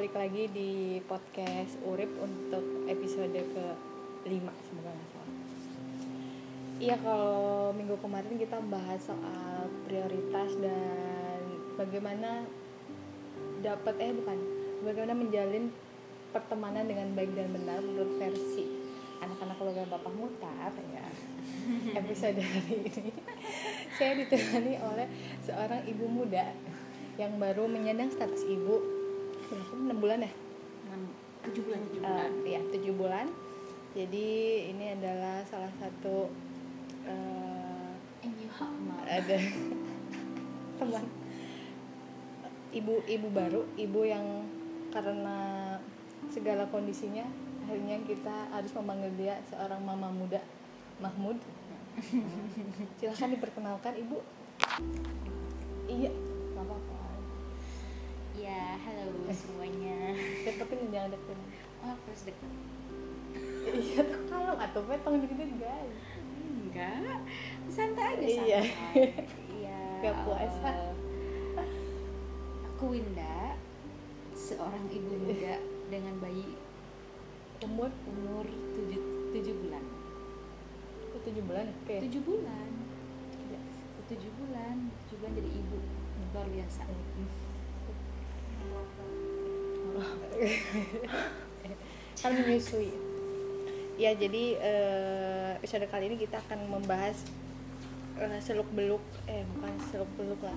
balik lagi di podcast Urip untuk episode ke 5 semoga nggak salah. Iya kalau minggu kemarin kita bahas soal prioritas dan bagaimana dapat eh bukan bagaimana menjalin pertemanan dengan baik dan benar menurut versi anak-anak keluarga Bapak Mutar ya. Episode hari ini saya ditemani oleh seorang ibu muda yang baru menyandang status ibu berapa? Enam bulan ya? Tujuh bulan tujuh Eh, bulan. ya tujuh bulan. Jadi ini adalah salah satu mom. ada teman. Ibu ibu baru ibu yang karena segala kondisinya akhirnya kita harus memanggil dia seorang mama muda Mahmud. Silahkan diperkenalkan ibu. Iya. Nggak apa-apa ya halo semuanya. Deketin jangan deketin oh terus dekat iya tuh kalau atau petong dikit guys enggak. Santai aja Iya. santai. Iya. Gak puasa. aku Winda seorang ibu muda dengan bayi umur? umur tujuh tujuh bulan. Oh, tujuh bulan? Oke. Tujuh bulan. Tujuh bulan tujuh bulan jadi ibu. Luar biasa kan menyusui ya jadi eh, episode kali ini kita akan membahas seluk beluk eh bukan seluk beluk lah.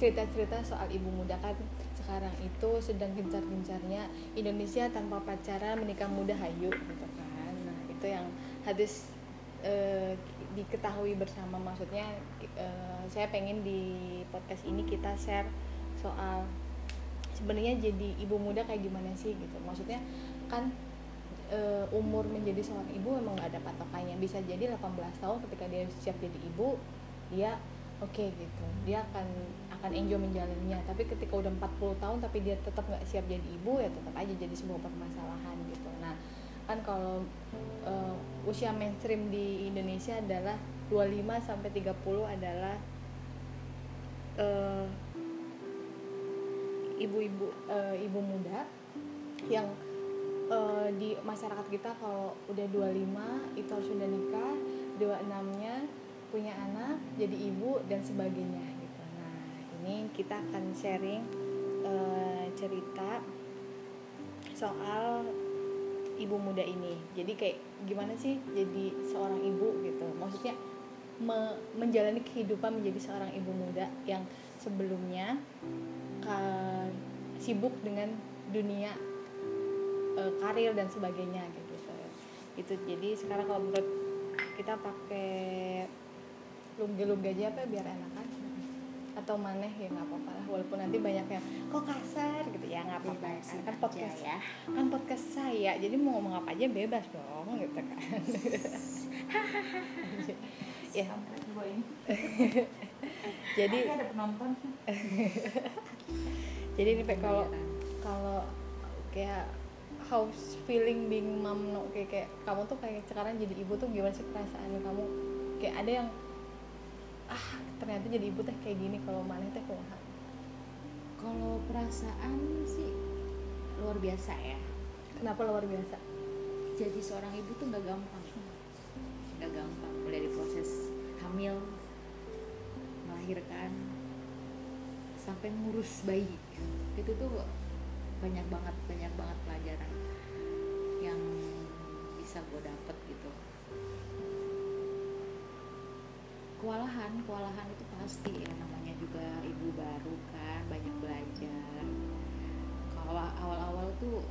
Cerita cerita soal ibu muda kan. Sekarang itu sedang gencar gencarnya Indonesia tanpa pacaran menikah muda hayu gitu kan. Nah itu yang harus eh, diketahui bersama. Maksudnya eh, saya pengen di podcast ini kita share soal sebenarnya jadi ibu muda kayak gimana sih gitu. Maksudnya kan e, umur menjadi seorang ibu memang nggak ada patokannya. Bisa jadi 18 tahun ketika dia siap jadi ibu dia oke gitu. Dia akan akan enjoy menjalannya. Tapi ketika udah 40 tahun tapi dia tetap nggak siap jadi ibu ya tetap aja jadi sebuah permasalahan gitu. Nah kan kalau e, usia mainstream di Indonesia adalah 25 sampai 30 adalah eh, ibu-ibu eh, ibu muda yang eh, di masyarakat kita kalau udah 25 itu harus sudah nikah 26 nya punya anak jadi ibu dan sebagainya gitu. Nah ini kita akan sharing eh, cerita soal ibu muda ini. Jadi kayak gimana sih jadi seorang ibu gitu? Maksudnya me- menjalani kehidupan menjadi seorang ibu muda yang sebelumnya ka- sibuk dengan dunia e, karir dan sebagainya kayak gitu itu jadi sekarang kalau menurut kita pakai lungge-lungge aja apa biar enakan. Atau maneh ya nggak apa-apa lah walaupun nanti banyak yang kok kasar? Gitu. Ya nggak apa-apa. Kan aja podcast ya. kan podcast saya. Jadi mau ngomong apa aja bebas dong gitu kan. Ya. Jadi ada penonton jadi ini Pe, kalau kalau kayak house feeling being mom no kayak, kayak kamu tuh kayak sekarang jadi ibu tuh gimana sih perasaan kamu? Kayak ada yang ah ternyata jadi ibu teh kayak gini kalau mana teh kumaha kalau perasaan sih luar biasa ya. Kenapa luar biasa? Jadi seorang ibu tuh nggak gampang. Nggak gampang. Mulai dari proses hamil melahirkan sampai ngurus bayi. Itu tuh banyak banget banyak banget pelajaran yang bisa gue dapet gitu. Kewalahan kewalahan itu pasti ya namanya juga ibu baru kan banyak belajar. Kalau awal-awal tuh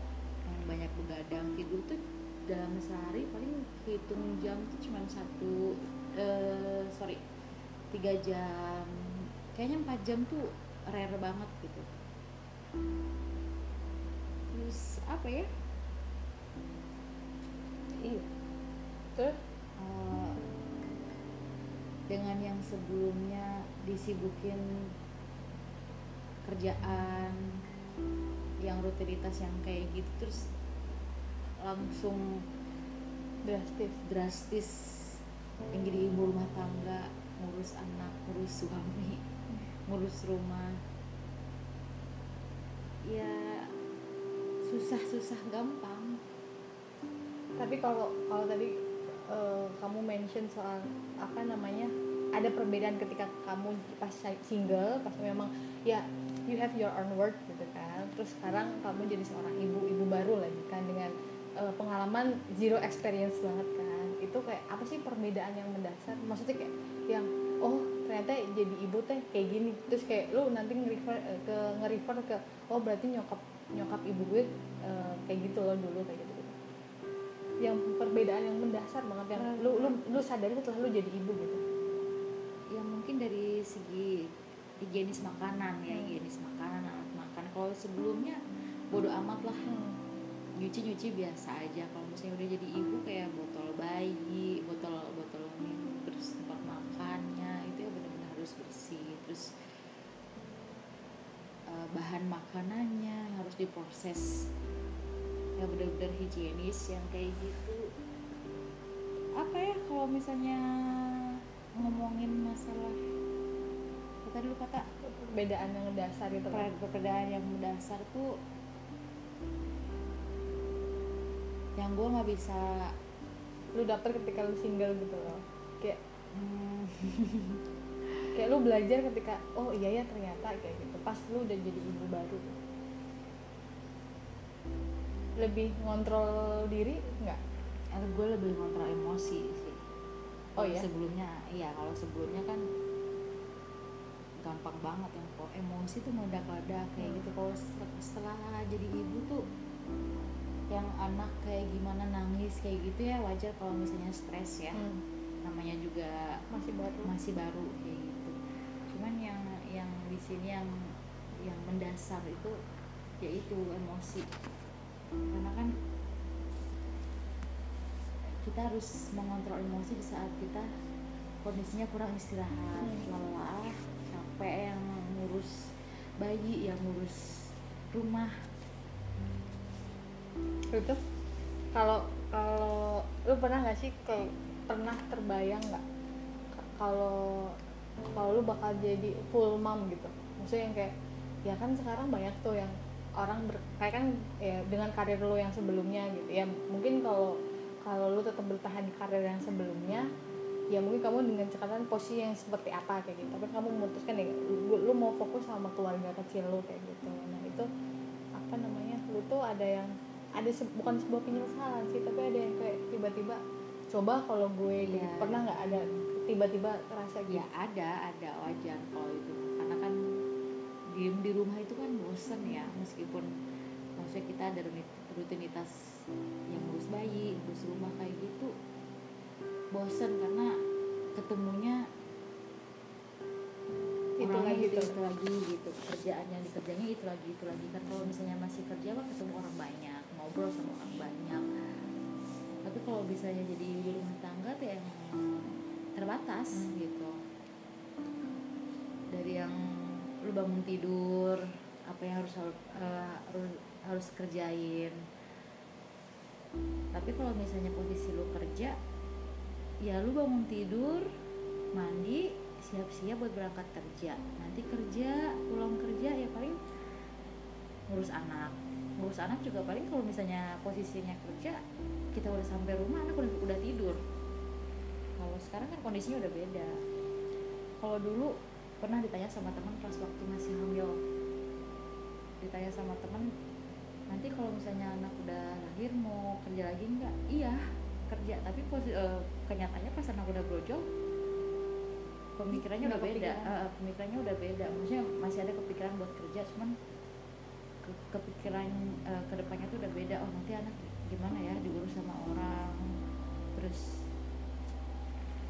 yang banyak begadang tidur tuh dalam sehari paling hitung jam tuh cuma satu eh sorry tiga jam. Kayaknya empat jam tuh rare banget gitu. Terus apa ya? Iya. Terus? Eh, dengan yang sebelumnya disibukin kerjaan yang rutinitas yang kayak gitu terus langsung drastis. drastis yang jadi ibu rumah tangga ngurus anak ngurus suami ngurus rumah. Ya susah-susah gampang. Tapi kalau kalau tadi eh, kamu mention soal apa namanya ada perbedaan ketika kamu pas single pas memang ya you have your own work gitu kan. Terus sekarang kamu jadi seorang ibu ibu baru lagi kan dengan eh, pengalaman zero experience banget kan. Itu kayak apa sih perbedaan yang mendasar? Maksudnya kayak yang oh ternyata jadi ibu teh kayak gini. Terus kayak lu nanti nge-refer eh, ke nge-refer ke oh berarti nyokap nyokap ibu gue eh, kayak gitu loh dulu kayak gitu yang perbedaan yang mendasar banget yang lu lu lu sadari setelah lu jadi ibu gitu. Ya mungkin dari segi higienis makanan ya Hmm. higienis makanan alat makan. Kalau sebelumnya bodo amat lah. Nyuci nyuci biasa aja. Kalau misalnya udah jadi ibu kayak botol bayi botol botol minum terus tempat benar-benar harus bersih terus eh, bahan makanannya harus diproses. Ya benar-benar higienis yang kayak gitu. Apa ya kalau misalnya ngomongin masalah apa tadi lu kata? Perbedaan yang mendasar gitu kan per- perbedaan yang mendasar tuh yang gue nggak bisa lu dapet ketika lu single gitu loh. Kayak hmm, kayak lu belajar ketika oh iya ya ternyata kayak gitu. Pas lu udah jadi ibu baru. Lebih ngontrol diri nggak? Gue lebih kontrol emosi sih. Oh, iya? sebelumnya iya kalau sebelumnya kan gampang banget yang kok emosi tuh meledak-ledak kayak Hmm. gitu. Kalau se- setelah jadi ibu tuh yang anak kayak gimana nangis kayak gitu ya wajar kalau misalnya stres ya. Hmm, namanya juga masih baru. masih baru kayak gitu cuman yang yang di sini yang yang mendasar itu yaitu emosi. Karena kan kita harus mengontrol emosi di saat kita kondisinya kurang istirahat Hmm. lelah capek yang ngurus bayi yang ngurus rumah. Itu kalau kalau lu pernah nggak sih kayak pernah terbayang nggak? Kalau kalau lu bakal jadi full mom gitu maksudnya yang kayak ya kan sekarang banyak tuh yang orang ber, kayak kan ya dengan karir lu yang sebelumnya gitu ya mungkin kalau kalau lu tetap bertahan di karir yang sebelumnya ya mungkin kamu dengan catatan posisi yang seperti apa kayak gitu tapi kamu memutuskan ya lu, lu mau fokus sama keluarga kecil lu kayak gitu nah itu apa namanya lu tuh ada yang ada se- bukan sebuah penyesalan sih tapi ada yang kayak tiba-tiba coba kalau gue gitu. Iya. pernah nggak ada tiba-tiba rasa gitu? ya ada ada wajar kalau itu. Karena kan diem di rumah itu kan bosen ya meskipun maksudnya kita ada rutinitas yang ngurus bayi ngurus rumah kayak gitu bosen karena ketemunya itu lagi itu, itu lagi gitu pekerjaan yang dikerjanya itu lagi itu lagi. Kan kalau misalnya masih kerja kan ketemu orang banyak ngobrol sama orang banyak. Tapi kalau misalnya jadi ibu rumah tangga tuh yang terbatas. Hmm. gitu. Dari yang lu bangun tidur apa yang harus eh, harus harus kerjain. Tapi kalau misalnya posisi lu kerja ya lu bangun tidur mandi siap-siap buat berangkat kerja. Nanti kerja pulang kerja ya paling ngurus anak. Ngurus anak juga paling kalau misalnya posisinya kerja kita udah sampai rumah anak udah udah tidur kalau sekarang kan kondisinya udah beda. Kalau dulu pernah ditanya sama teman pas waktu masih hamil. Ditanya sama teman nanti kalau misalnya anak udah lahir mau kerja lagi nggak? Iya kerja. Tapi posi- eh, kenyataannya pas anak udah brojol pemikirannya Udah udah beda. Eh, pemikirannya udah beda. Maksudnya masih ada kepikiran buat kerja cuman ke- kepikiran eh, ke depannya tuh udah beda. Oh nanti anak gimana ya diurus sama orang terus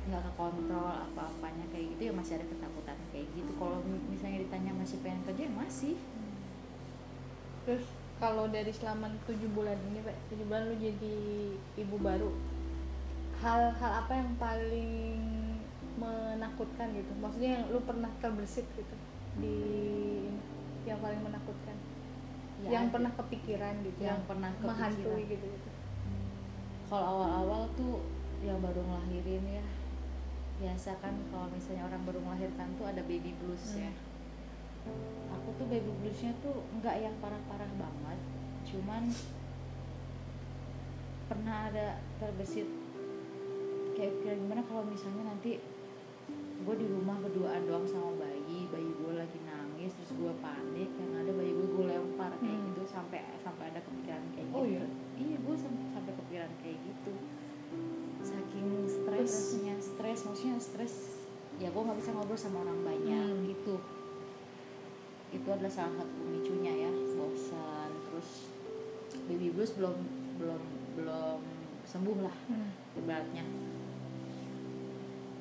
nggak kekontrol apa-apanya kayak gitu ya masih ada ketakutan kayak gitu. Kalau mi- misalnya ditanya masih pengen kerja ya masih. Terus kalau dari selama tujuh bulan ini pak tujuh bulan lu jadi ibu baru hal-hal apa yang paling menakutkan gitu? Maksudnya yang lu pernah terbersit gitu di yang paling menakutkan? Ya, yang ada. pernah kepikiran gitu yang pernah menghantui kepikiran. gitu gitu kalau awal-awal tuh yang baru ngelahirin ya biasa kan kalau misalnya orang baru melahirkan tuh ada baby blues Hmm. ya aku tuh baby bluesnya tuh nggak yang parah-parah banget cuman pernah ada terbesit kayak kira gimana kalau misalnya nanti gue di rumah berduaan doang sama bayi bayi gue lagi nangis terus gue panik yang ada bayi gue gue lempar kayak Hmm. gitu sampai sampai ada kepikiran kayak Oh, gitu iya? iya gue sampai, sampai kepikiran kayak gitu saking stresnya stres maksudnya stres ya gue nggak bisa ngobrol sama orang banyak Hmm. gitu. Itu adalah salah satu pemicunya ya bosan terus baby blues belum belum belum sembuh lah Hmm. ibaratnya.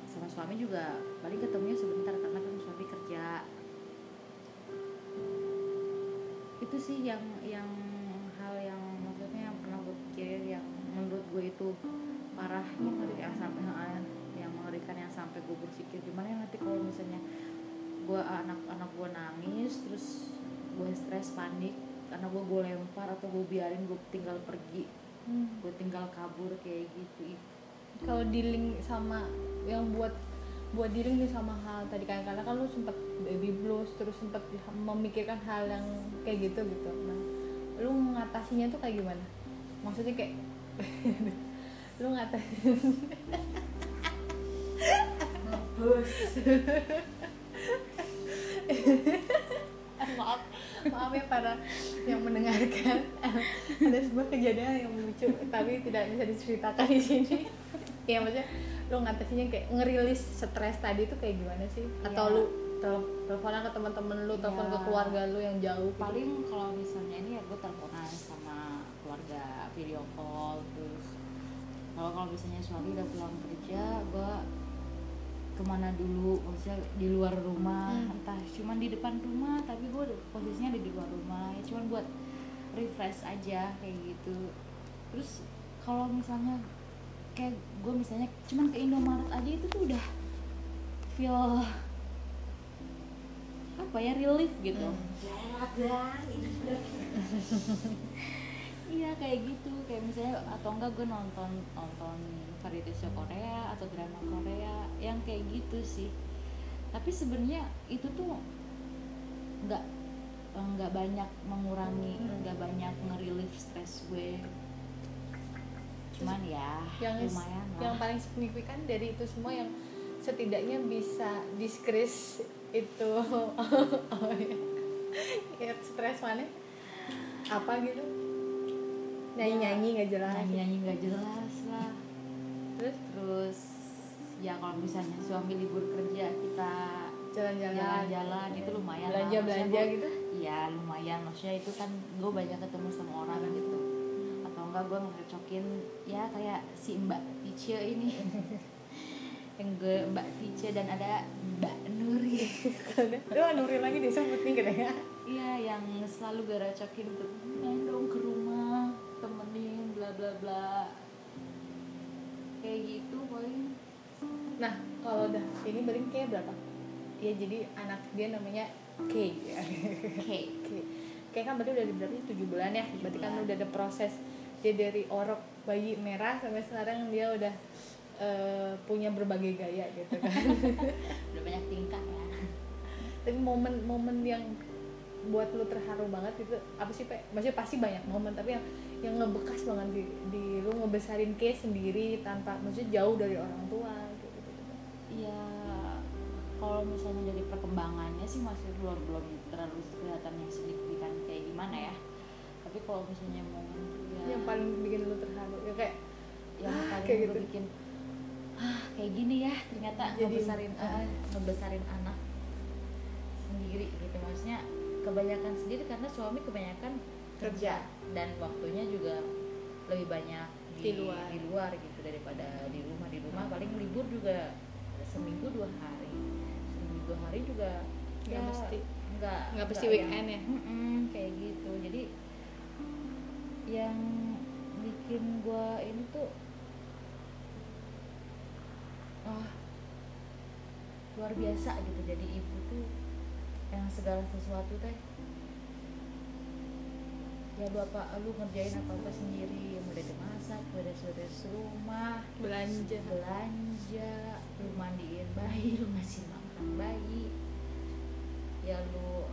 Sama suami juga paling ketemunya sebentar karena kan suami kerja. Itu sih yang yang hal yang maksudnya yang pernah gue pikirin yang menurut gue itu parah yang yang sampai yang mengerikan yang sampai gue berpikir gimana ya nanti kalau misalnya gue anak-anak gue nangis terus gue stres panik karena gue gue lempar atau gue biarin gue tinggal pergi Hmm. gue tinggal kabur kayak gitu kalau dealing sama yang buat buat dealing nih sama hal tadi kan karena kan lu sempet baby blues terus sempet memikirkan hal yang kayak gitu gitu. Nah lu ngatasinya tuh kayak gimana? Maksudnya kayak lu ngatasin maaf maaf ya para yang mendengarkan ada sebuah kejadian yang lucu tapi tidak bisa diceritakan di sini ya maksudnya lu ngatasinnya kayak ngerilis stres tadi itu kayak gimana sih atau Ya. lu tel- teleponan ke teman-teman lu telepon Ya. ke keluarga lu yang jauh gitu? paling kalau misalnya ini ya gue teleponan sama keluarga video call terus kalau kalau misalnya suami udah pulang kerja gue ke mana dulu maksudnya di luar rumah Hmm. entah cuman di depan rumah tapi gue posisinya di luar rumah ya cuman buat refresh aja kayak gitu. Terus kalau misalnya kayak gue misalnya cuman ke Indomaret aja itu tuh udah feel apa ya relief gitu iya kayak gitu. Kayak misalnya atau enggak gue nonton nonton variety show Korea atau drama Korea yang kayak gitu sih. Tapi sebenarnya itu tuh nggak nggak banyak mengurangi Hmm. nggak banyak nge-relief stres gue. Cuman ya yang lumayan yang lah paling signifikan dari itu semua yang setidaknya bisa diskris itu. Oh ya ya stres mana? Apa gitu nyanyi nyanyi nggak jelas. Nyanyi nyanyi nggak jelas lah. Terus terus ya kalau misalnya suami libur kerja kita jalan-jalan. jalan-jalan itu lumayan lah. belanja belanja Maksudnya gua- gitu? Iya lumayan. Maksudnya itu kan gue banyak ketemu sama orang gitu. Atau enggak gue ngecocokin ya kayak si Mbak Tice ini. Yang gue Mbak Tice dan ada Mbak Nuri. Duh, Nuri lagi disebut nih katanya. Iya yang selalu gue recokin untuk main dong ke rumah bla bla. Kayak gitu paling nah kalau udah ini bering kayak berapa ya jadi anak dia namanya K. Kayak K. K kan berarti udah di berapa sih? tujuh bulan ya. Berarti kan bulan. udah ada proses. Dia dari orok bayi merah sampai sekarang dia udah eh, punya berbagai gaya gitu kan. Udah banyak tingkah ya. Tapi momen-momen yang buat lu terharu banget itu apa sih Pe? maksudnya pasti banyak momen tapi yang yang ngebekas banget di, di lu ngebesarin case sendiri tanpa maksudnya jauh dari orang tua gitu gitu. Ya kalau misalnya dari perkembangannya sih masih belum belum terlalu kelihatan yang signifikan kayak gimana ya. Tapi kalau misalnya tuh ya yang paling bikin lu terharu ya kayak yang ah, paling kayak gitu. bikin ah kayak gini ya ternyata Jadi, ngebesarin ah, ngebesarin anak sendiri gitu. Maksudnya kebanyakan sendiri karena suami kebanyakan kerja dan waktunya juga lebih banyak Di luar. di luar gitu daripada di rumah di rumah paling libur juga seminggu dua hari seminggu dua hari juga Nggak mesti. nggak Nggak mesti yang- weekend ya? Mm-mm, kayak gitu jadi yang bikin gua ini tuh ah luar biasa gitu jadi ibu tuh yang segala sesuatu teh ya bapak lu ngerjain apa apa sendiri. Mulai dari masak beres-beres rumah belanja. belanja lu mandiin bayi lu ngasih makan bayi. Ya lu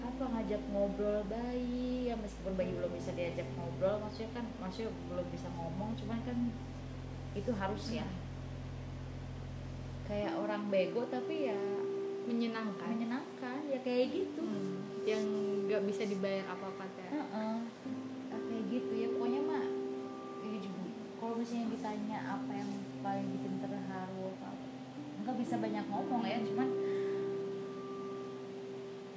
apa ngajak ngobrol bayi. Ya meskipun bayi belum bisa diajak ngobrol maksudnya kan maksudnya belum bisa ngomong cuman kan itu harus ya. Kayak orang bego tapi ya menyenangkan. menyenangkan ya kayak gitu. Hmm, yang nggak bisa dibayar apa-apa teh Heeh. Ah, kayak gitu ya pokoknya mah ya juga kalau misalnya ditanya apa yang paling bikin terharu apa nggak bisa banyak ngomong ya cuman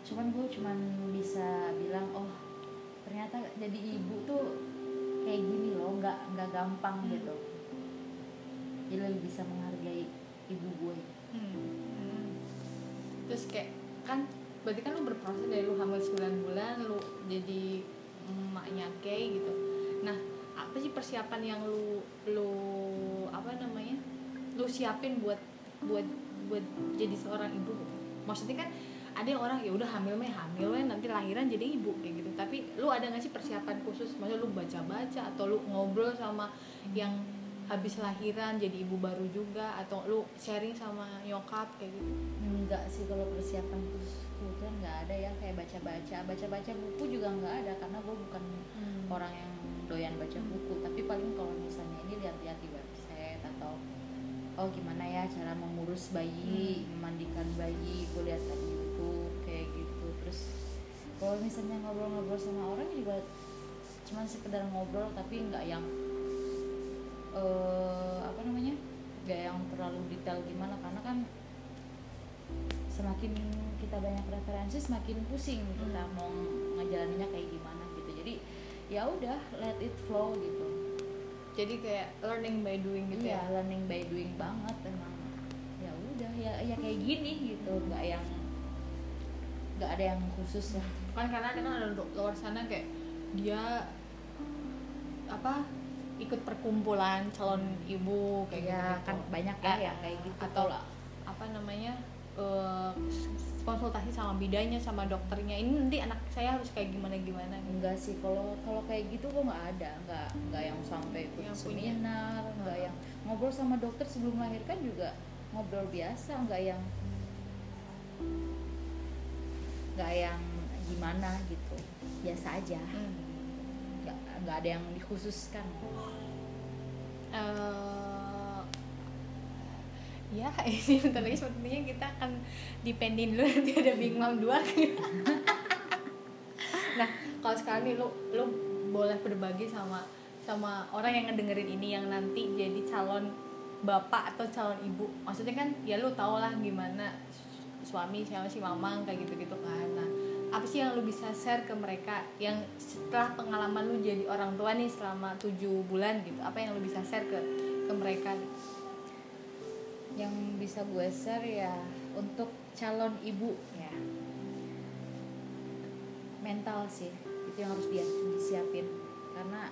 cuman gue cuman bisa bilang oh ternyata jadi ibu tuh kayak gini loh nggak nggak gampang Hmm. gitu jadi lebih bisa menghargai ibu gue Hmm. Hmm. terus kayak kan berarti kan lu berproses dari lu hamil 9 bulan lu jadi emaknya Kay gitu. Nah apa sih persiapan yang lu lu apa namanya lu siapin buat buat buat jadi seorang ibu gitu? maksudnya kan ada yang orang ya udah hamil mah hamil nanti lahiran jadi ibu kayak gitu. Tapi lu ada nggak sih persiapan khusus? Maksudnya lu baca baca atau lu ngobrol sama yang habis lahiran jadi ibu baru juga atau lu sharing sama nyokap kayak gitu? Enggak sih kalau persiapan khusus kebetulan nggak ada ya kayak baca baca baca baca buku juga nggak ada karena gue bukan orang yang doyan baca buku. Tapi paling kalau misalnya ini lihat-lihat di website atau oh gimana ya cara mengurus bayi memandikan bayi gue lihat di YouTube kayak gitu. Terus kalau misalnya ngobrol-ngobrol sama orang juga cuman sekedar ngobrol tapi nggak yang eh apa namanya nggak yang terlalu detail gimana. Karena kan semakin kita banyak referensi semakin pusing kita Hmm. mau ngejalaninnya kayak gimana gitu. Jadi ya udah let it flow gitu. Jadi kayak learning by doing gitu iya ya? learning by doing banget emang. Ya udah ya ya kayak gini gitu. Nggak yang nggak ada yang khusus lah. Kan karena ada kan ada luar sana kayak dia apa ikut perkumpulan calon ibu kayak ya gitu kan banyak ya yang kayak gitu. Atau apa namanya eh, konsultasi sama bidanya sama dokternya. Ini nanti anak saya harus kayak gimana gimana gitu. enggak sih kalau kalau kayak gitu kok nggak ada. Nggak nggak yang sampai ikut Yang punya. seminar nggak yang ngobrol sama dokter sebelum melahirkan juga ngobrol biasa. Nggak yang nggak yang gimana gitu. Biasa aja. Hmm. nggak nggak ada yang dikhususkan. Eh ya ini bentar sepertinya kita akan dipendin dulu nanti ada Big Mom 2 nah kalau sekarang nih lu lu boleh berbagi sama sama orang yang ngedengerin ini yang nanti jadi calon bapak atau calon ibu. Maksudnya kan ya lu tau lah gimana su- suami sama si mamang kayak gitu gitu kan. Nah apa sih yang lu bisa share ke mereka yang setelah pengalaman lu jadi orang tua nih selama tujuh bulan gitu? Apa yang lu bisa share ke ke mereka yang bisa gue share ya untuk calon ibu ya. Mental sih itu yang harus dia disiapin karena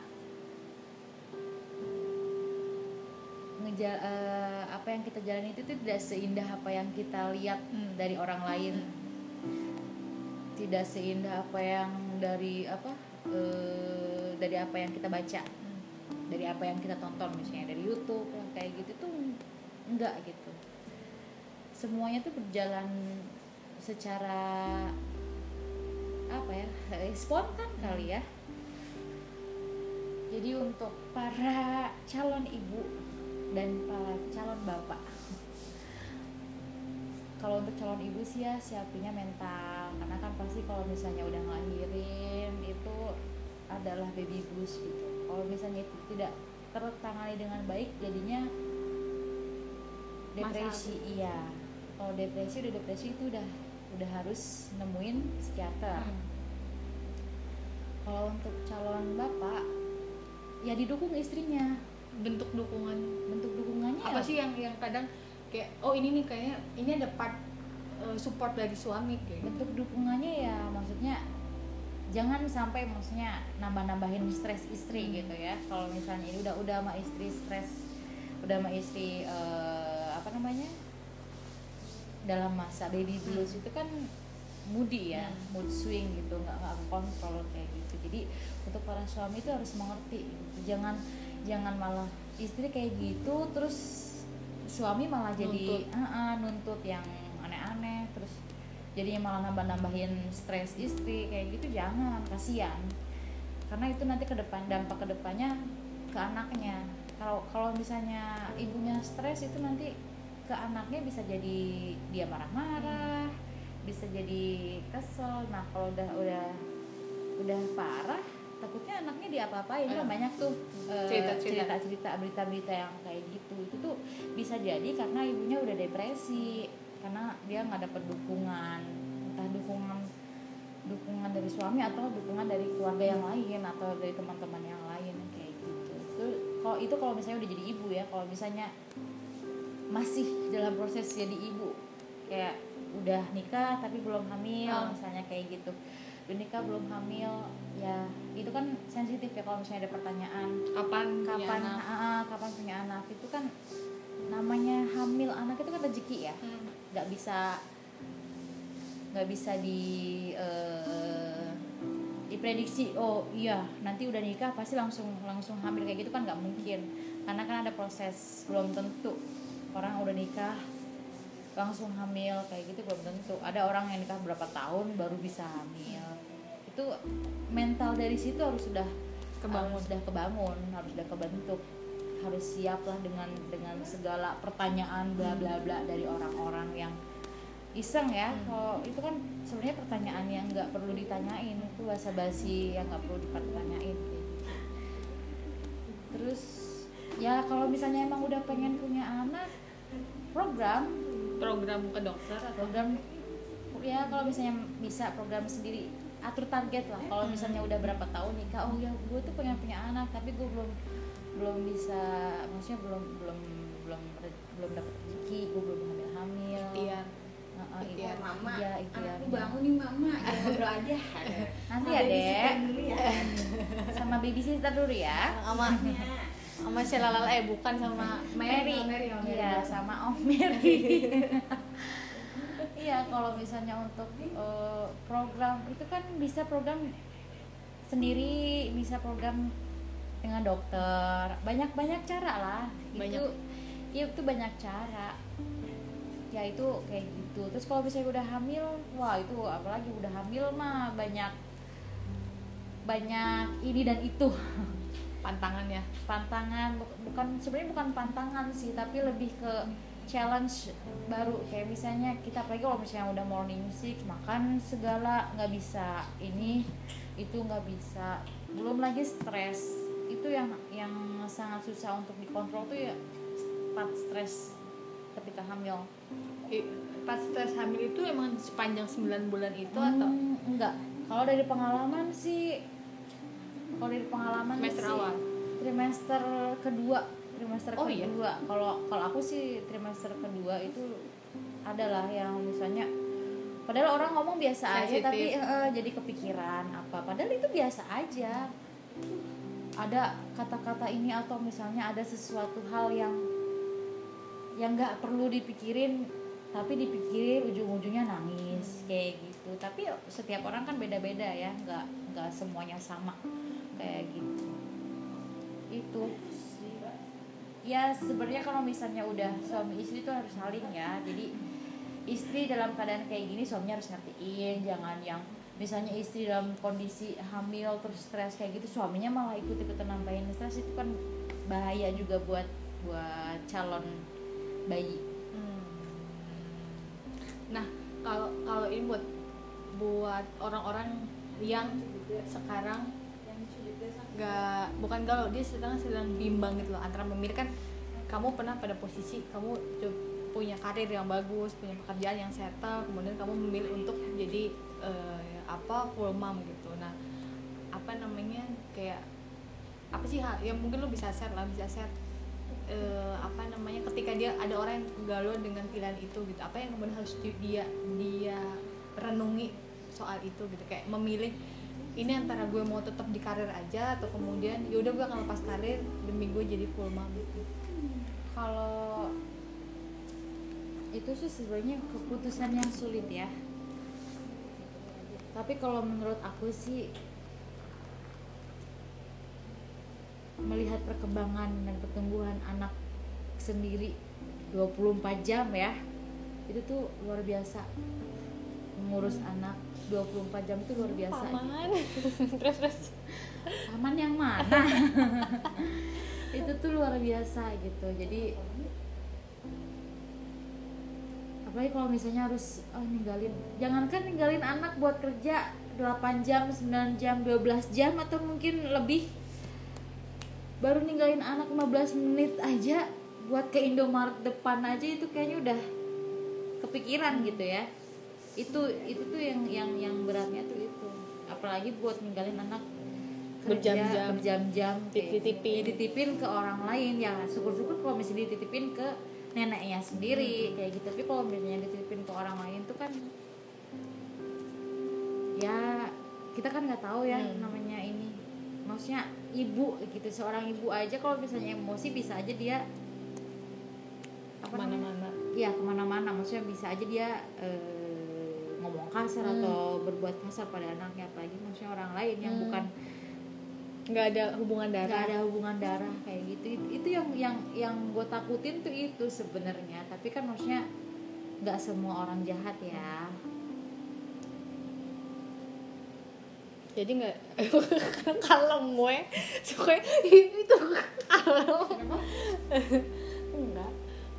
ngejal eh, apa yang kita jalani itu tuh tidak seindah apa yang kita lihat Hmm. dari orang lain. Tidak seindah apa yang dari apa eh, dari apa yang kita baca. Dari apa yang kita tonton misalnya dari YouTube lah kayak gitu tuh enggak gitu. Semuanya tuh berjalan secara apa ya eh, spontan kali ya. Jadi untuk para calon ibu dan para calon bapak. Kalau untuk calon ibu sih ya siapinnya mental. Karena kan pasti kalau misalnya udah ngelahirin itu adalah baby blues gitu. Kalau misalnya itu tidak tertangani dengan baik jadinya depresi iya. Kalau depresi udah depresi itu udah udah harus nemuin psikiater. Hmm. kalau untuk calon bapak ya didukung istrinya. Bentuk dukungan. Bentuk dukungannya apa ya. sih yang yang kadang kayak oh ini nih kayaknya ini ada part uh, support dari suami kayak gitu. bentuk dukungannya ya maksudnya jangan sampai maksudnya nambah-nambahin stres istri gitu ya. Kalau misalnya ini udah udah sama istri stres udah sama istri eh, apa namanya dalam masa baby blues itu kan moody ya Hmm. mood swing gitu nggak nggak kontrol kayak gitu jadi untuk para suami itu harus mengerti gitu. jangan jangan malah istri kayak gitu terus suami malah jadi Nuntut. "Ah, ah, nuntut yang aneh-aneh terus jadinya malah nambah-nambahin stres istri kayak gitu jangan kasihan karena itu nanti ke depan dampak ke depannya ke anaknya kalau kalau misalnya ibunya stres itu nanti ke anaknya bisa jadi dia marah-marah bisa jadi kesel. Nah kalau udah udah udah parah takutnya anaknya diapa-apain. Kan banyak tuh eh, Cerita-cerita. cerita-cerita berita-berita yang kayak gitu. Itu tuh bisa jadi karena ibunya udah depresi karena dia nggak dapet dukungan entah dukungan dukungan dari suami atau dukungan dari keluarga yang lain atau dari teman-teman yang lain kayak gitu. Itu kalau itu kalau misalnya udah jadi ibu ya kalau misalnya masih dalam proses jadi ibu. Kayak udah nikah tapi belum hamil Oh. misalnya kayak gitu. Udah nikah belum hamil ya itu kan sensitif ya kalau misalnya ada pertanyaan. Kapan punya kapan anak? ah, kapan punya anak? Itu kan namanya hamil anak itu kan rezeki ya. Hmm. nggak bisa nggak bisa di eh, diprediksi oh iya nanti udah nikah pasti langsung langsung hamil. Kayak gitu kan nggak mungkin. Karena kan ada proses belum tentu orang udah nikah langsung hamil kayak gitu belum tentu ada orang yang nikah berapa tahun baru bisa hamil itu mental dari situ harus sudah Kebangun. harus sudah kebangun harus sudah kebentuk harus siap lah dengan dengan segala pertanyaan bla bla bla dari orang-orang yang iseng ya Hmm. kalau itu kan sebenarnya pertanyaan yang nggak perlu ditanyain itu basa basi yang nggak perlu gitu. terus ya kalau misalnya emang udah pengen punya anak program. Program ke dokter atau? Program ya kalau misalnya bisa program sendiri atur target lah. Kalau Hmm. misalnya udah berapa tahun nikah oh ya gue tuh pengen punya anak tapi gue belum belum bisa maksudnya belum belum belum belum dapat rezeki gue belum hamil hamil iya Heeh, Ikhtiar. mama. Iya ikhtiar. Anakku bangun nih mama. Jangan ngobrol aja. Nanti ya dek. ya. Sama babysitter dulu ya. Sama sama si Lalala eh bukan sama Mary. Iya sama Om Mary. Iya kalau misalnya untuk eh, program itu kan bisa program sendiri bisa program dengan dokter. Banyak banyak cara lah. Banyak. itu ya itu banyak cara. Ya itu kayak gitu. Terus kalau misalnya udah hamil wah itu apalagi udah hamil mah banyak banyak ini dan itu pantangan ya pantangan bu- bukan sebenarnya bukan pantangan sih tapi lebih ke challenge baru. Kayak misalnya kita apalagi kalau misalnya udah morning sick makan segala nggak bisa ini itu nggak bisa. Belum lagi stres. Itu yang yang sangat susah untuk dikontrol tuh ya part stres. Ketika hamil pas stres hamil itu emang sepanjang 9 bulan itu atau? Hmm, enggak kalau dari pengalaman sih kalau dari pengalaman Semester sih, awal? trimester kedua trimester Oh, iya? kedua kalau kalau aku sih trimester kedua itu adalah yang misalnya padahal orang ngomong biasa aja Sensitif. tapi eh, jadi kepikiran apa padahal itu biasa aja ada kata-kata ini atau misalnya ada sesuatu hal yang yang nggak perlu dipikirin tapi dipikirin ujung-ujungnya nangis kayak gitu tapi setiap orang kan beda-beda ya nggak nggak semuanya sama kayak gitu. Itu. Ya sebenarnya kalau misalnya udah suami istri itu harus saling ya. Jadi istri dalam keadaan kayak gini suaminya harus ngertiin jangan yang misalnya istri dalam kondisi hamil terus stres kayak gitu suaminya malah ikut ikutan nambahin stres. Itu kan bahaya juga buat buat calon bayi. Hmm. Nah, kalau kalau ini buat buat orang-orang yang sekarang nggak bukan galau dia sedang sedang bimbang gitu loh antara memilih kan kamu pernah pada posisi kamu punya karir yang bagus punya pekerjaan yang settle kemudian kamu memilih untuk jadi eh, apa full mom gitu. Nah apa namanya kayak apa sih hal yang mungkin lu bisa share lah bisa share eh, apa namanya ketika dia ada orang yang galau dengan pilihan itu gitu apa yang kemudian harus di- dia dia renungi soal itu gitu kayak memilih ini antara gue mau tetap di karir aja atau kemudian yaudah gue akan lepas karir demi gue jadi full mom. Kalau itu sih sebenarnya keputusan yang sulit ya. Tapi kalau menurut aku sih melihat perkembangan dan pertumbuhan anak sendiri 24 jam ya itu tuh luar biasa ngurus anak 24 jam itu luar biasa paman. terus terus. Paman yang mana? Itu tuh luar biasa gitu. Jadi apalagi kalau misalnya harus oh, ninggalin jangankan ninggalin anak buat kerja 8 jam 9 jam 12 jam atau mungkin lebih baru ninggalin anak 15 menit aja buat ke Indomaret depan aja itu kayaknya udah kepikiran gitu ya itu itu tuh yang yang yang beratnya tuh itu apalagi buat ninggalin anak kerja Berjam-jam. berjam-jam kayak Dititipin. gitu. dititipin ke orang lain ya syukur-syukur kalau misalnya dititipin ke neneknya sendiri kayak gitu tapi kalau misalnya dititipin ke orang lain tuh kan ya kita kan nggak tahu ya Hmm. namanya ini maksudnya ibu gitu seorang ibu aja kalau misalnya emosi bisa aja dia apa namanya? mana-mana Iya ke mana-mana, maksudnya bisa aja dia eh, ngomong kasar Hmm. atau berbuat kasar pada anaknya, apalagi maksudnya orang lain yang Hmm. bukan nggak ada hubungan nggak darah ada hubungan darah kayak gitu. Itu, itu yang yang yang gue takutin tuh itu sebenarnya, tapi kan maksudnya nggak semua orang jahat ya. jadi nggak kalem gue. Suka itu kalem. Enggak.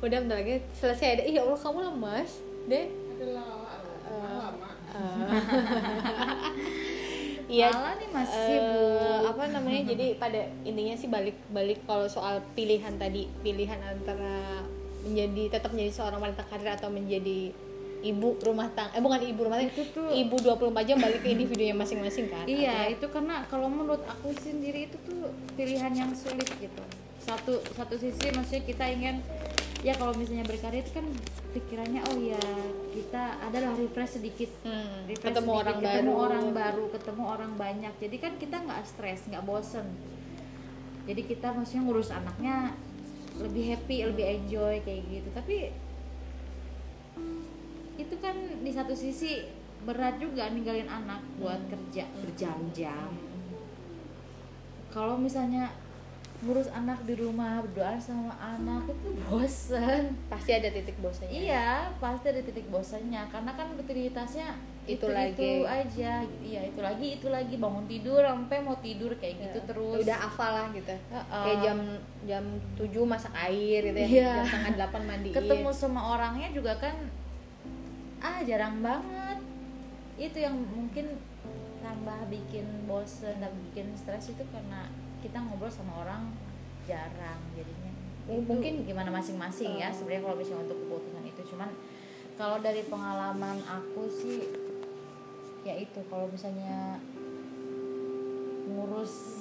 Udah bentar lagi selesai ada iya Allah kamu lemas. Deh Iya, Malah nih masih sibuk. apa namanya? Jadi pada intinya sih balik balik kalau soal pilihan tadi, pilihan antara menjadi tetap menjadi seorang wanita karir atau menjadi ibu rumah tangga. Eh bukan ibu rumah tangga, Itu tuh- ibu 24 jam balik ke individunya masing-masing kan. Iya, Artinya- itu karena kalau menurut aku sendiri itu tuh pilihan yang sulit gitu. Satu satu sisi maksudnya kita ingin ya kalau misalnya berkarir itu kan pikirannya oh ya kita adalah refresh sedikit. Hmm, refresh ketemu sedikit, orang ketemu baru. orang baru ketemu orang banyak. Jadi kan kita nggak stres nggak bosen. Jadi kita maksudnya ngurus anaknya lebih happy lebih enjoy kayak gitu. Tapi itu kan di satu sisi berat juga ninggalin anak buat kerja berjam-jam. Kalau misalnya ngurus anak di rumah berdoa sama anak itu bosen Pasti ada titik bosannya. Iya, pasti ada titik bosannya karena kan rutinitasnya Itu itu, lagi. itu aja. Iya, itu lagi, itu lagi bangun tidur sampai mau tidur kayak gitu Ya, terus. Udah hafal lah gitu. Heeh. Kayak jam jam 7 masak air gitu ya. Iya. Jam setengah 8 mandiin. ketemu sama orangnya juga kan ah jarang banget. Itu yang mungkin tambah bikin bosen dan bikin stres itu karena kita ngobrol sama orang jarang jadinya. Itu mungkin- gimana masing-masing ya sebenarnya kalau misalnya untuk keputusan itu. Cuman kalau dari pengalaman aku sih ya itu kalau misalnya ngurus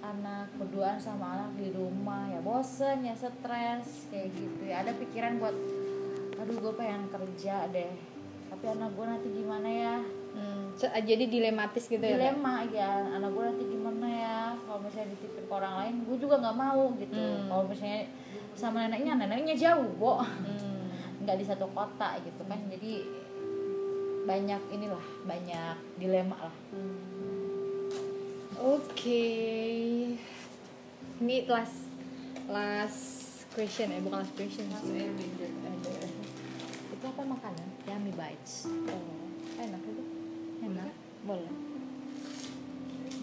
anak berduaan sama anak di rumah ya bosen ya stres kayak gitu ya. Ada pikiran buat aduh gue pengen kerja deh tapi anak gue nanti gimana ya Hmm, jadi dilematis gitu ya. Kak? dilema ya anak gue nanti gimana ya kalau misalnya dititipin ke orang lain gue juga nggak mau gitu Hmm. kalau misalnya sama neneknya neneknya jauh bo Hmm. nggak di satu kota gitu kan jadi banyak inilah banyak dilema lah Oke. Ini last last question ya, bukan last question sih. Ada. Itu apa makanan? yummy bites Oh, enak itu. Enak. Boleh.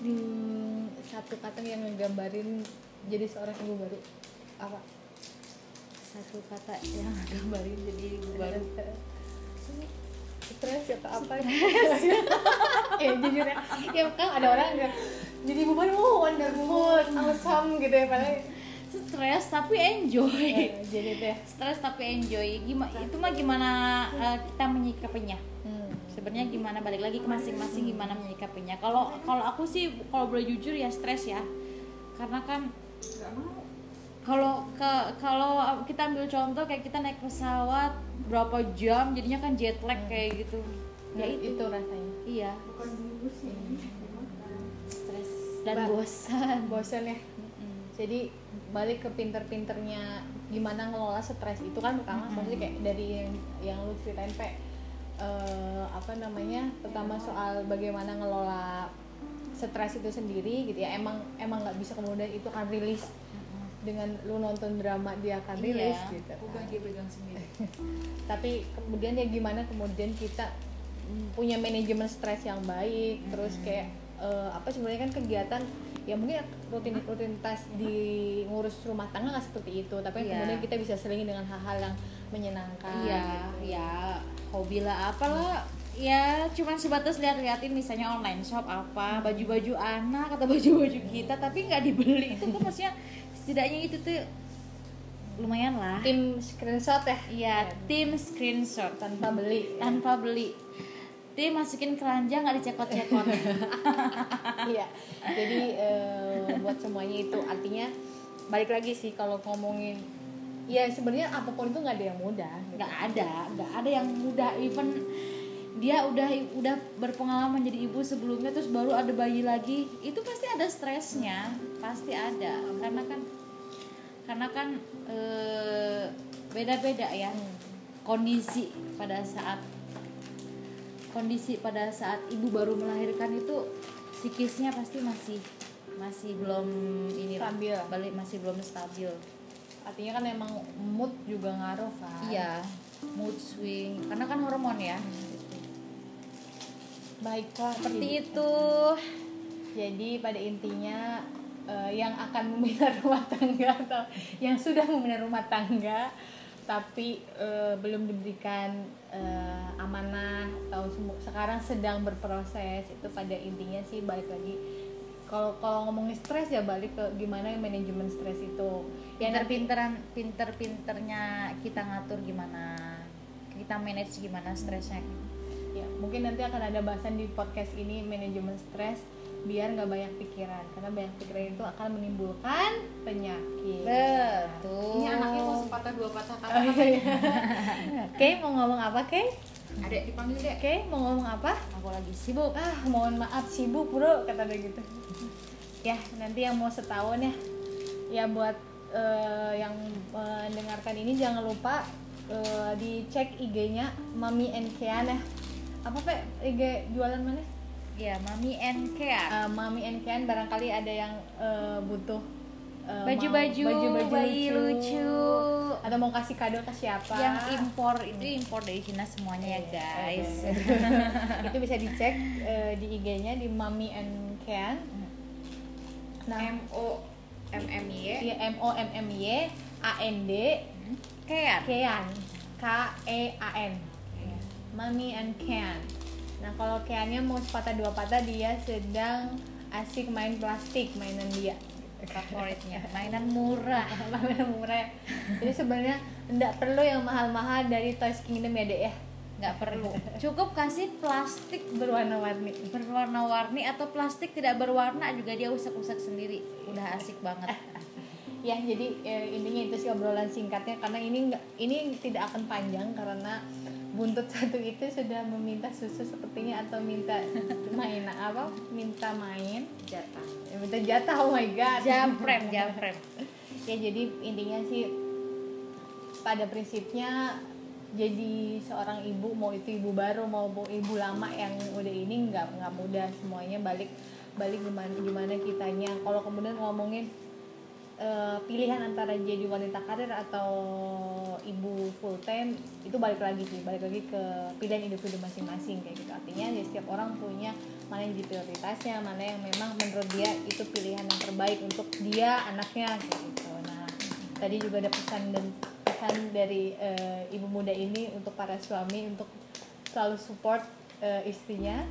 Hmm, satu kata yang ngegambarin jadi seorang ibu baru apa? satu kata yang gambarin jadi ibu baru. Stres atau apa? eh jujur ya, ya kan ada orang yang jadi ibu baru, oh wonderful, awesome gitu ya padahal. Stres tapi enjoy. Eh, jadi itu ya. stres tapi enjoy. Gimana itu mah gimana eh, kita menyikapinya? Hmm. Sebenarnya gimana balik lagi ke masing-masing gimana menyikapinya. Kalau kalau aku sih kalau boleh jujur ya stres ya. Karena kan kalau ke kalau kita ambil contoh kayak kita naik pesawat berapa jam jadinya kan jet lag kayak gitu. Ya itu itu. rasanya. iya. Stres dan Ba- bosan bosan ya jadi balik ke pinter-pinternya gimana ngelola stres itu kan pertama maksudnya kayak dari yang, yang lu ceritain pe eh, apa namanya pertama soal bagaimana ngelola stres itu sendiri gitu ya emang emang nggak bisa kemudian itu akan rilis dengan lu nonton drama dia akan Iya. rilis gitu Bukan dia pegang sendiri. tapi kemudian ya gimana kemudian kita punya manajemen stres yang baik terus kayak eh, apa sebenarnya kan kegiatan ya mungkin rutin rutinitas di ngurus rumah tangga nggak seperti itu tapi Iya. kemudian kita bisa selingi dengan hal-hal yang menyenangkan Iya, gitu. ya hobi lah apalah ya cuman sebatas lihat-lihatin misalnya online shop apa baju-baju anak atau baju-baju kita tapi nggak dibeli itu kan maksudnya setidaknya itu tuh lumayan lah tim screenshot ya Iya, tim screenshot tanpa beli ya. tanpa beli. Tim masukin keranjang nggak dicekot-cekot. Iya. Jadi eh, buat semuanya itu artinya balik lagi sih kalau ngomongin ya sebenarnya apa pun itu nggak ada yang mudah. gitu. nggak ada, nggak ada yang mudah. Even dia udah udah berpengalaman jadi ibu sebelumnya terus baru ada bayi lagi, itu pasti ada stresnya, pasti ada. Karena kan karena kan eh, beda-beda ya kondisi pada saat kondisi pada saat ibu baru melahirkan itu psikisnya pasti masih masih belum ini Stabil. balik masih belum stabil Artinya kan emang mood juga ngaruh kan. iya mood swing karena kan hormon ya Baiklah. seperti jadi- itu Jadi pada intinya eh, yang akan membina rumah tangga atau yang sudah membina rumah tangga tapi eh, belum diberikan eh, amanah atau sekarang sedang berproses itu pada intinya sih balik lagi kalau kalau ngomongin stres ya balik ke gimana manajemen stres itu ya pinter-pinteran pinter-pinternya kita ngatur gimana kita manage gimana stresnya ya mungkin nanti akan ada bahasan di podcast ini manajemen stres biar nggak banyak pikiran karena banyak pikiran itu akan menimbulkan penyakit betul Ini anaknya mau sepatah dua patah kata. Oh, iya, iya. Kay mau ngomong apa Kay? Adek dipanggil dek. Kay mau ngomong apa? aku lagi sibuk Ah mohon maaf sibuk bro kata dia gitu. Ya nanti yang mau setahun ya, ya buat eh, yang mendengarkan ini jangan lupa eh, dicek IG-nya Mami and Kian ya. Apa pe IG jualan mana? ya mami and care Eh, Mami and Kian barangkali ada yang eh, butuh baju-baju baju-baju bayi lucu, atau mau kasih kado ke siapa yang impor itu impor dari Cina semuanya ya guys itu bisa dicek eh, di IG-nya di Mami and Ken. Nah, M O M M Y. iya M O M M Y A N D care Kean K E A N. Mami and Ken. Nah, kalau Keannya mau sepatah dua patah dia sedang asik main plastik mainan dia. Favoritnya mainan murah mainan murah. Jadi sebenarnya tidak perlu yang mahal-mahal dari Toys Kingdom ya, Dek ya. nggak perlu cukup kasih plastik Berwarna-warni. berwarna-warni atau plastik tidak berwarna juga dia usak-usak sendiri udah asik banget Ya, jadi eh, intinya itu sih obrolan singkatnya karena ini nggak ini tidak akan panjang karena buntut satu itu sudah meminta susu sepertinya atau minta main apa? Minta main, jatah ya, minta jatah. Oh my god. jamprem jamprem ya jadi intinya sih pada prinsipnya jadi seorang ibu mau itu ibu baru mau ibu lama yang udah ini nggak nggak mudah semuanya balik balik gimana gimana kitanya kalau kemudian ngomongin eh, pilihan antara jadi wanita karir atau ibu full time itu balik lagi sih balik lagi ke pilihan individu masing-masing kayak gitu. Artinya ya setiap orang punya mana yang jadi prioritasnya mana yang memang menurut dia itu pilihan yang terbaik untuk dia anaknya kayak gitu. Nah tadi juga ada pesan dan pesan dari eh, ibu muda ini untuk para suami untuk selalu support eh, istrinya.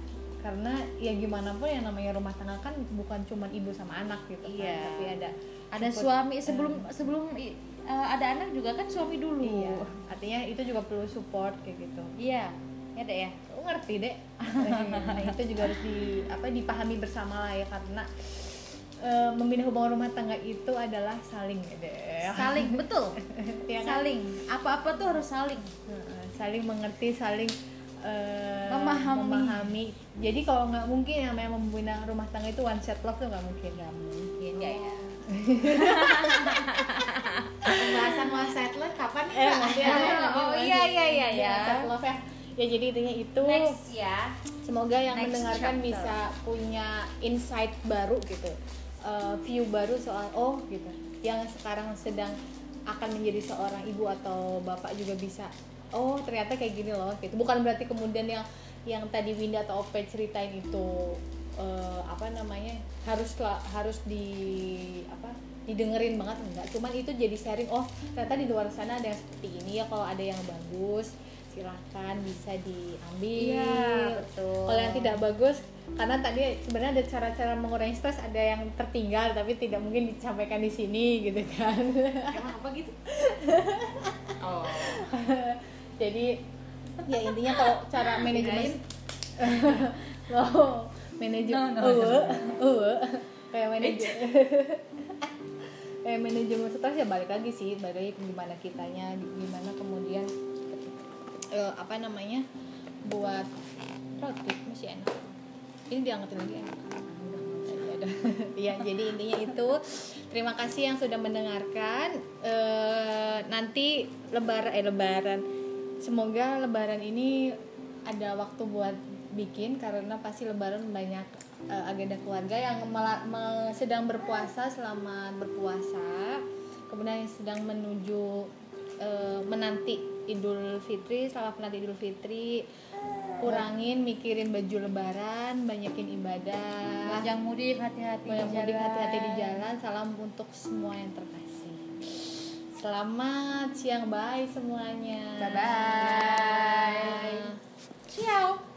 Karena ya gimana pun yang namanya rumah tangga kan bukan cuma ibu sama anak gitu kan Iya. tapi ada ada support, suami sebelum sebelum i- eh, ada anak juga kan suami dulu. Iya. Artinya itu juga perlu support kayak gitu. Iya. Ya deh ya? Lu ngerti deh nah itu juga harus di apa dipahami bersama lah ya karena eh, membina hubungan rumah tangga itu adalah saling ya deh saling betul. Ya kan? saling. Apa-apa tuh harus saling. Saling mengerti saling eh, Memahami. memahami. jadi kalau nggak mungkin yang memang membina rumah tangga itu one set love tuh nggak mungkin. Nggak mungkin. Ya ya Pembahasan one settler kapan nih eh Kak? Oh, iya, iya, iya, iya. set love ya. Ya jadi intinya itu. Next ya. Semoga yang Next mendengarkan chapter. bisa punya insight baru gitu. Eh, view baru soal oh gitu. Yang sekarang sedang akan menjadi seorang ibu atau bapak juga bisa oh ternyata kayak gini loh gitu. Bukan berarti kemudian yang yang tadi Winda atau Ope ceritain itu eh, apa namanya harus harus di apa didengerin banget enggak cuman itu jadi sharing oh ternyata di luar sana ada yang seperti ini ya kalau ada yang bagus silahkan bisa diambil Iya, betul. kalau yang tidak bagus karena tadi sebenarnya ada cara-cara mengurangi stres ada yang tertinggal tapi tidak mungkin disampaikan di sini gitu kan Emang apa gitu? Oh. jadi ya intinya kalau cara manajemen oh manajemen No, no, no. uwe. uwe. Kayak manajemen kayak manajemen stres ya balik lagi sih balik lagi gimana kitanya gimana kemudian eh, apa namanya buat roti masih enak. Ini diangkatin lagi enak. Ya ya jadi intinya itu terima kasih yang sudah mendengarkan. Eh, nanti lebaran eh lebaran. Semoga lebaran ini ada waktu buat bikin karena pasti lebaran banyak eh, agenda keluarga yang mela- me- sedang berpuasa selama berpuasa kemudian yang sedang menuju eh, menanti Idul Fitri selamat menanti Idul Fitri kurangin mikirin baju lebaran banyakin ibadah. Yang mudik hati-hati di mudik hati-hati di jalan. Salam untuk semua yang terkasih. Selamat siang. Bye semuanya. Bye-bye. Ciao.